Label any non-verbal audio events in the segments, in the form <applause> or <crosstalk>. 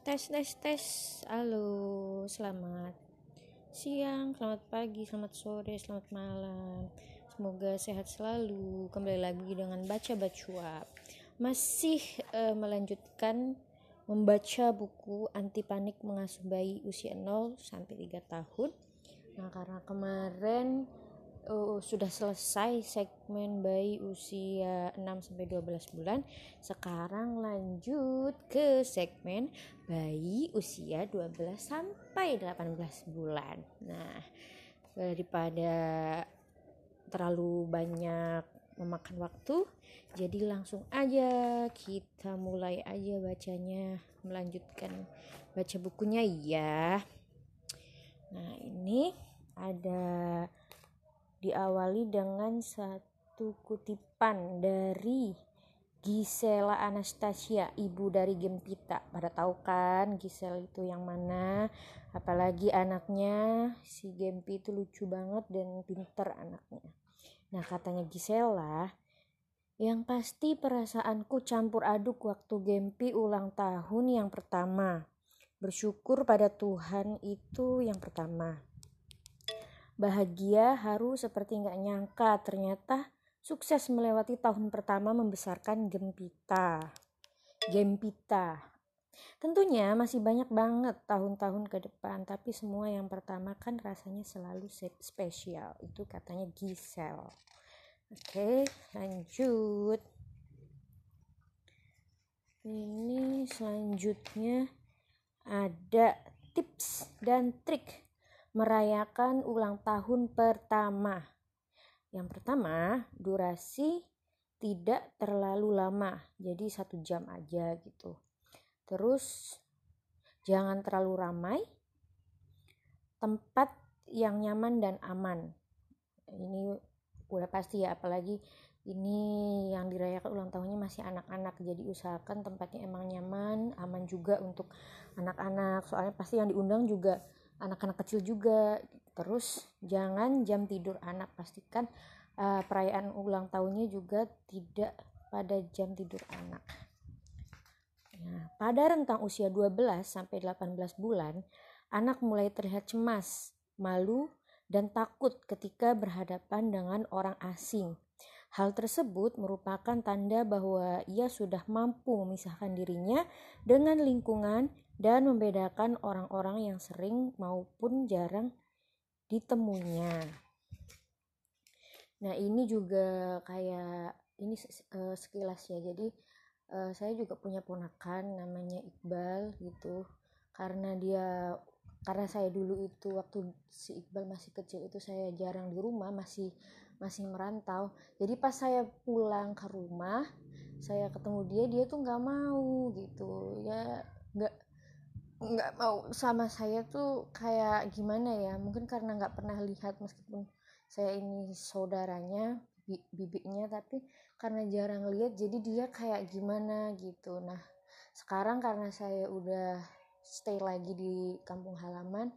tes tes tes. Halo selamat siang selamat pagi selamat sore selamat malam. Semoga sehat selalu. Kembali lagi dengan baca bacuap masih uh, melanjutkan membaca buku anti panik mengasuh bayi usia 0 sampai 3 tahun. Nah karena kemarin uh, sudah selesai segmen bayi usia 6 sampai 12 bulan. Sekarang lanjut ke segmen bayi usia 12 sampai 18 bulan. Nah, daripada terlalu banyak memakan waktu, jadi langsung aja kita mulai aja bacanya, melanjutkan baca bukunya ya. Nah, ini ada diawali dengan satu kutipan dari Gisela Anastasia, ibu dari Gempita. Pada tahu kan Gisela itu yang mana? Apalagi anaknya si Gempi itu lucu banget dan pinter anaknya. Nah katanya Gisela, yang pasti perasaanku campur aduk waktu Gempi ulang tahun yang pertama. Bersyukur pada Tuhan itu yang pertama Bahagia, haru seperti nggak nyangka ternyata sukses melewati tahun pertama membesarkan Gempita. Gempita. Tentunya masih banyak banget tahun-tahun ke depan, tapi semua yang pertama kan rasanya selalu spesial. Itu katanya Gisel. Oke, lanjut. Ini selanjutnya ada tips dan trik merayakan ulang tahun pertama. Yang pertama, durasi tidak terlalu lama, jadi satu jam aja gitu. Terus jangan terlalu ramai, tempat yang nyaman dan aman. Ini udah pasti ya, apalagi ini yang dirayakan ulang tahunnya masih anak-anak jadi usahakan tempatnya emang nyaman aman juga untuk anak-anak soalnya pasti yang diundang juga anak-anak kecil juga. Terus jangan jam tidur anak. Pastikan uh, perayaan ulang tahunnya juga tidak pada jam tidur anak. Nah, pada rentang usia 12 sampai 18 bulan anak mulai terlihat cemas malu dan takut ketika berhadapan dengan orang asing Hal tersebut merupakan tanda bahwa ia sudah mampu memisahkan dirinya dengan lingkungan dan membedakan orang-orang yang sering maupun jarang ditemuinya. Nah, ini juga kayak ini uh, sekilas ya. Jadi uh, saya juga punya ponakan namanya Iqbal gitu. Karena dia karena saya dulu itu waktu si Iqbal masih kecil itu saya jarang di rumah, masih masih merantau. Jadi pas saya pulang ke rumah, saya ketemu dia, dia tuh nggak mau gitu. Ya nggak nggak mau sama saya tuh kayak gimana ya mungkin karena nggak pernah lihat meskipun saya ini saudaranya bi bibiknya tapi karena jarang lihat jadi dia kayak gimana gitu nah sekarang karena saya udah stay lagi di kampung halaman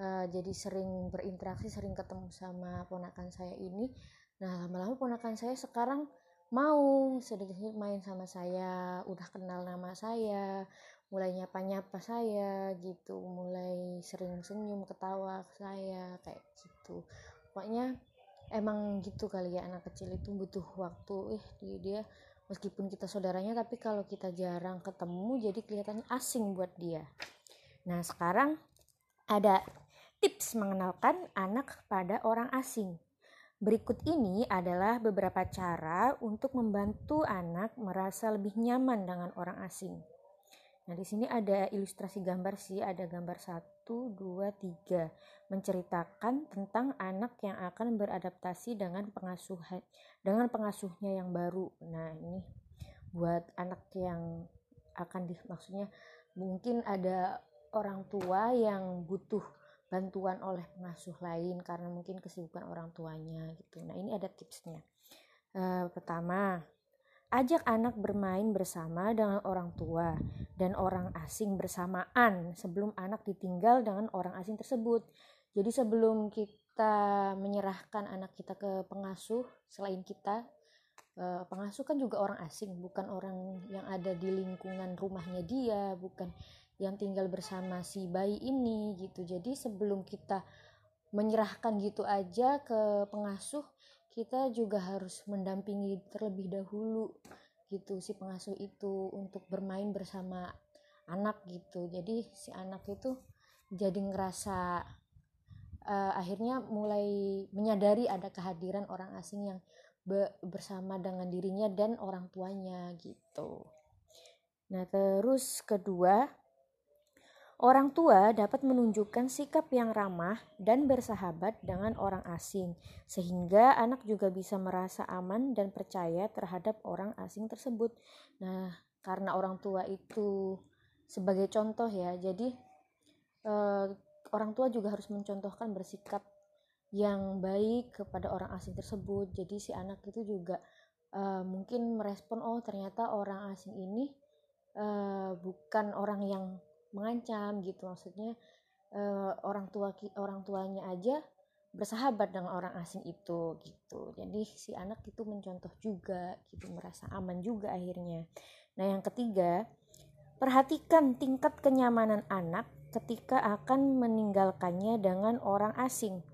uh, jadi sering berinteraksi sering ketemu sama ponakan saya ini. Nah lama-lama ponakan saya sekarang mau sedikit main sama saya udah kenal nama saya mulai nyapa-nyapa saya gitu mulai sering senyum ketawa ke saya kayak gitu. Pokoknya emang gitu kali ya anak kecil itu butuh waktu. Eh dia, dia meskipun kita saudaranya tapi kalau kita jarang ketemu jadi kelihatannya asing buat dia. Nah sekarang ada tips mengenalkan anak pada orang asing Berikut ini adalah beberapa cara untuk membantu anak merasa lebih nyaman dengan orang asing. Nah, di sini ada ilustrasi gambar sih, ada gambar 1, 2, 3 menceritakan tentang anak yang akan beradaptasi dengan pengasuhan dengan pengasuhnya yang baru. Nah, ini buat anak yang akan di maksudnya mungkin ada orang tua yang butuh bantuan oleh pengasuh lain karena mungkin kesibukan orang tuanya gitu. Nah, ini ada tipsnya. Uh, pertama, Ajak anak bermain bersama dengan orang tua dan orang asing bersamaan sebelum anak ditinggal dengan orang asing tersebut. Jadi sebelum kita menyerahkan anak kita ke pengasuh selain kita uh, pengasuh kan juga orang asing bukan orang yang ada di lingkungan rumahnya dia bukan yang tinggal bersama si bayi ini gitu jadi sebelum kita menyerahkan gitu aja ke pengasuh kita juga harus mendampingi terlebih dahulu gitu si pengasuh itu untuk bermain bersama anak gitu jadi si anak itu jadi ngerasa uh, akhirnya mulai menyadari ada kehadiran orang asing yang be bersama dengan dirinya dan orang tuanya gitu. Nah, terus kedua, orang tua dapat menunjukkan sikap yang ramah dan bersahabat dengan orang asing, sehingga anak juga bisa merasa aman dan percaya terhadap orang asing tersebut. Nah, karena orang tua itu sebagai contoh ya, jadi eh, orang tua juga harus mencontohkan bersikap yang baik kepada orang asing tersebut jadi si anak itu juga uh, mungkin merespon oh ternyata orang asing ini uh, bukan orang yang mengancam gitu. Maksudnya uh, orang tua orang tuanya aja bersahabat dengan orang asing itu gitu. Jadi si anak itu mencontoh juga gitu merasa aman juga akhirnya. Nah yang ketiga perhatikan tingkat kenyamanan anak ketika akan meninggalkannya dengan orang asing.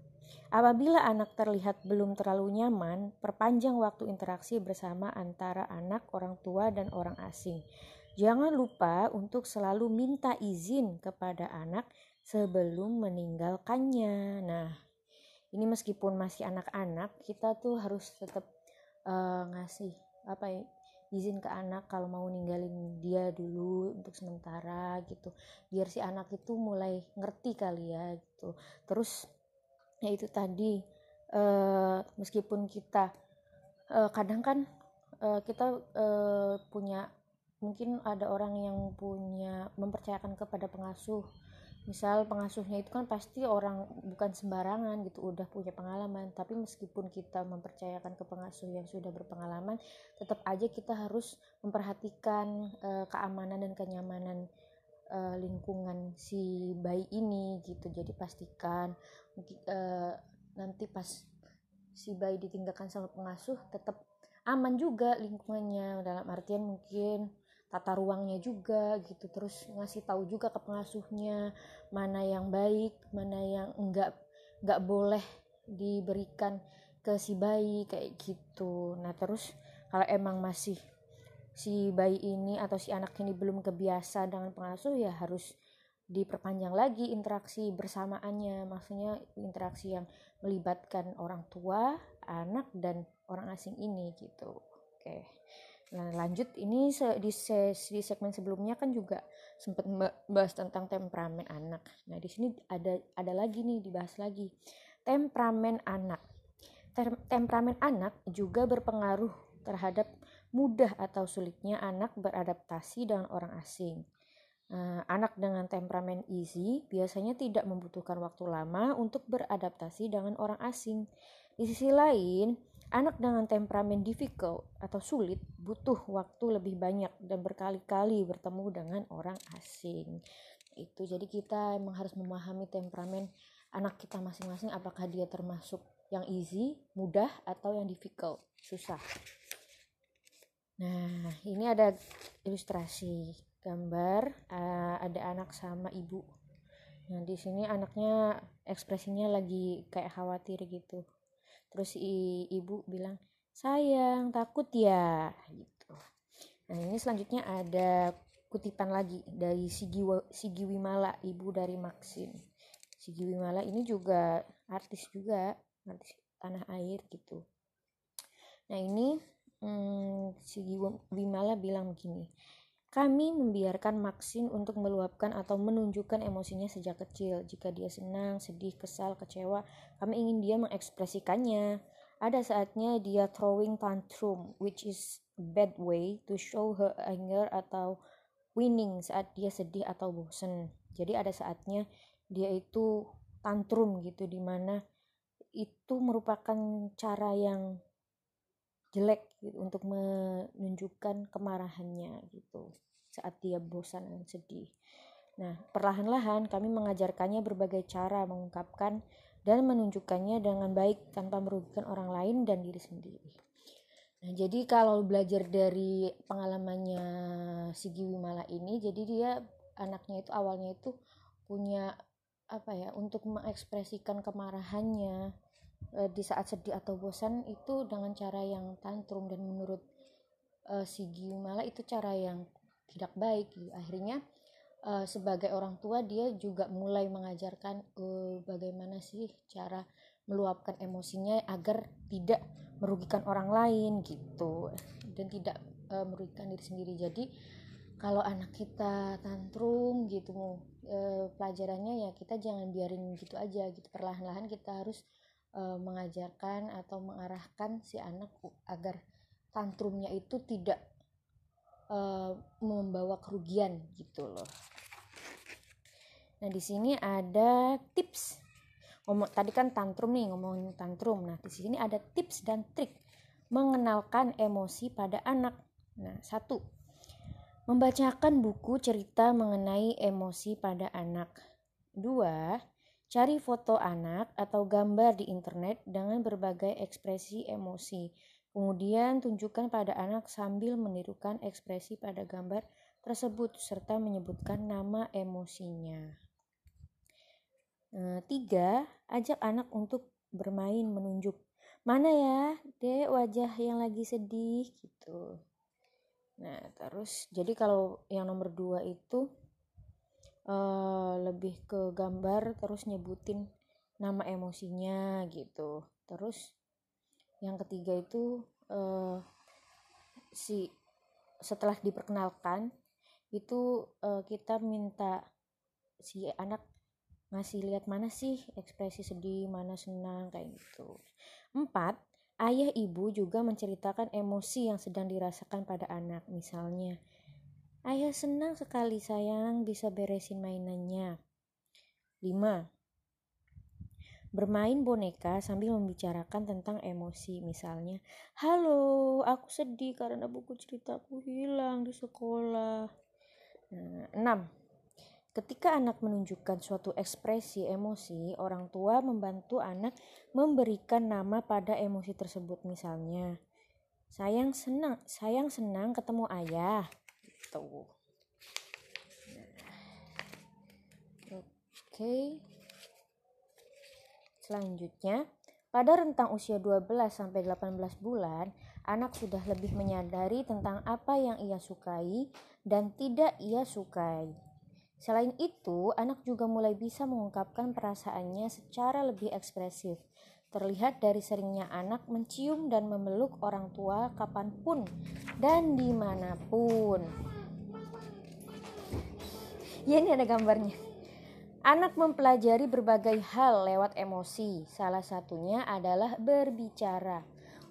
Apabila anak terlihat belum terlalu nyaman, perpanjang waktu interaksi bersama antara anak, orang tua, dan orang asing. Jangan lupa untuk selalu minta izin kepada anak sebelum meninggalkannya. Nah, ini meskipun masih anak-anak, kita tuh harus tetap uh, ngasih apa ya izin ke anak kalau mau ninggalin dia dulu untuk sementara gitu biar si anak itu mulai ngerti kali ya gitu terus ya itu tadi uh, meskipun kita uh, kadang kan uh, kita uh, punya mungkin ada orang yang punya mempercayakan kepada pengasuh. Misal pengasuhnya itu kan pasti orang bukan sembarangan gitu udah punya pengalaman. Tapi meskipun kita mempercayakan ke pengasuh yang sudah berpengalaman tetap aja kita harus memperhatikan uh, keamanan dan kenyamanan uh, lingkungan si bayi ini gitu. Jadi pastikan uh, nanti pas si bayi ditinggalkan sama pengasuh tetap aman juga lingkungannya. Dalam artian mungkin tata ruangnya juga gitu. Terus ngasih tahu juga ke pengasuhnya mana yang baik mana yang enggak enggak boleh diberikan ke si bayi kayak gitu. Nah terus kalau emang masih si bayi ini atau si anak ini belum kebiasa dengan pengasuh ya harus diperpanjang lagi interaksi bersamaannya. Maksudnya interaksi yang melibatkan orang tua anak dan orang asing ini gitu. Oke nah lanjut ini di, di segmen sebelumnya kan juga sempat bahas tentang temperamen anak nah di sini ada ada lagi nih dibahas lagi temperamen anak temperamen anak juga berpengaruh terhadap mudah atau sulitnya anak beradaptasi dengan orang asing. Nah, anak dengan temperamen easy biasanya tidak membutuhkan waktu lama untuk beradaptasi dengan orang asing. Di sisi lain, anak dengan temperamen difficult atau sulit butuh waktu lebih banyak dan berkali-kali bertemu dengan orang asing. Itu jadi kita emang harus memahami temperamen anak kita masing-masing apakah dia termasuk yang easy, mudah atau yang difficult, susah. Nah, ini ada ilustrasi gambar uh, ada anak sama ibu. Nah, di sini anaknya ekspresinya lagi kayak khawatir gitu. Terus si ibu bilang, "Sayang, takut ya?" gitu. Nah, ini selanjutnya ada kutipan lagi dari Sigi, Sigi Wimala, ibu dari Maxim. Sigi Wimala ini juga artis juga, artis tanah air gitu. Nah, ini hmm, si Wimala bilang begini kami membiarkan Maxine untuk meluapkan atau menunjukkan emosinya sejak kecil. Jika dia senang, sedih, kesal, kecewa, kami ingin dia mengekspresikannya. Ada saatnya dia throwing tantrum, which is bad way to show her anger atau winning saat dia sedih atau bosen. Jadi ada saatnya dia itu tantrum gitu, di mana itu merupakan cara yang jelek gitu untuk menunjukkan kemarahannya gitu saat dia bosan dan sedih. Nah, perlahan-lahan kami mengajarkannya berbagai cara mengungkapkan dan menunjukkannya dengan baik tanpa merugikan orang lain dan diri sendiri. Nah, jadi kalau belajar dari pengalamannya Sigi Wimala ini, jadi dia anaknya itu awalnya itu punya apa ya untuk mengekspresikan kemarahannya e, di saat sedih atau bosan itu dengan cara yang tantrum dan menurut e, Sigi Wimala itu cara yang tidak baik. Gitu. akhirnya e, sebagai orang tua dia juga mulai mengajarkan e, bagaimana sih cara meluapkan emosinya agar tidak merugikan orang lain gitu. Dan tidak e, merugikan diri sendiri. Jadi kalau anak kita tantrum gitu e, pelajarannya ya kita jangan biarin gitu aja gitu. Perlahan-lahan kita harus e, mengajarkan atau mengarahkan si anak agar tantrumnya itu tidak e, membawa kerugian gitu loh. Nah di sini ada tips. Ngomong tadi kan tantrum nih ngomongin tantrum. Nah di sini ada tips dan trik mengenalkan emosi pada anak. Nah satu membacakan buku cerita mengenai emosi pada anak. Dua cari foto anak atau gambar di internet dengan berbagai ekspresi emosi kemudian tunjukkan pada anak sambil menirukan ekspresi pada gambar tersebut serta menyebutkan nama emosinya Eh, tiga, ajak anak untuk bermain menunjuk. Mana ya, dek wajah yang lagi sedih gitu. Nah, terus jadi kalau yang nomor dua itu uh, lebih ke gambar terus nyebutin nama emosinya gitu. Terus yang ketiga itu uh, si setelah diperkenalkan itu uh, kita minta si anak ngasih lihat mana sih ekspresi sedih, mana senang kayak gitu. Empat, ayah ibu juga menceritakan emosi yang sedang dirasakan pada anak. Misalnya, ayah senang sekali sayang bisa beresin mainannya. Lima, bermain boneka sambil membicarakan tentang emosi. Misalnya, halo, aku sedih karena buku ceritaku hilang di sekolah. Nah, Ketika anak menunjukkan suatu ekspresi emosi, orang tua membantu anak memberikan nama pada emosi tersebut. Misalnya, sayang senang, sayang senang ketemu ayah. Gitu. Oke. Selanjutnya, pada rentang usia 12 sampai 18 bulan, anak sudah lebih menyadari tentang apa yang ia sukai dan tidak ia sukai. Selain itu, anak juga mulai bisa mengungkapkan perasaannya secara lebih ekspresif. Terlihat dari seringnya anak mencium dan memeluk orang tua kapan pun dan di mana pun. <laughs> Ya ini ada gambarnya. Anak mempelajari berbagai hal lewat emosi. Salah satunya adalah berbicara.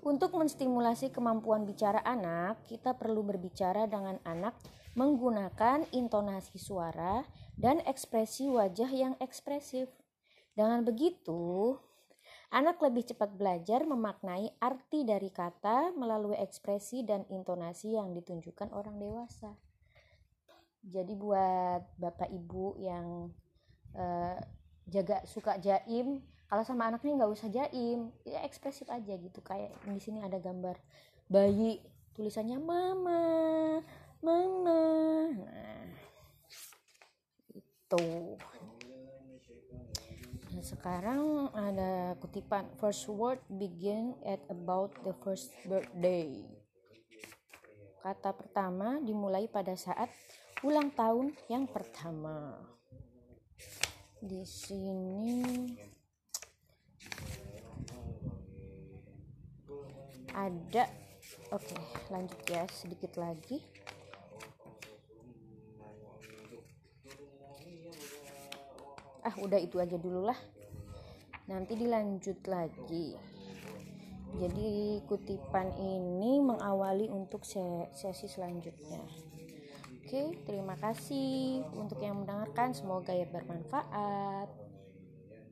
Untuk menstimulasi kemampuan bicara anak, kita perlu berbicara dengan anak menggunakan intonasi suara dan ekspresi wajah yang ekspresif. Dengan begitu, anak lebih cepat belajar memaknai arti dari kata melalui ekspresi dan intonasi yang ditunjukkan orang dewasa. Jadi buat bapak ibu yang uh, jaga suka jaim, kalau sama anaknya nggak usah jaim, ya ekspresif aja gitu. Kayak di sini ada gambar bayi, tulisannya mama, mama nah itu sekarang ada kutipan first word begin at about the first birthday. Kata pertama dimulai pada saat ulang tahun yang pertama. Di sini ada oke lanjut ya sedikit lagi. Ah udah itu aja dulu lah nanti dilanjut lagi. Jadi kutipan ini mengawali untuk sesi selanjutnya. Oke terima kasih untuk yang mendengarkan. Semoga ya bermanfaat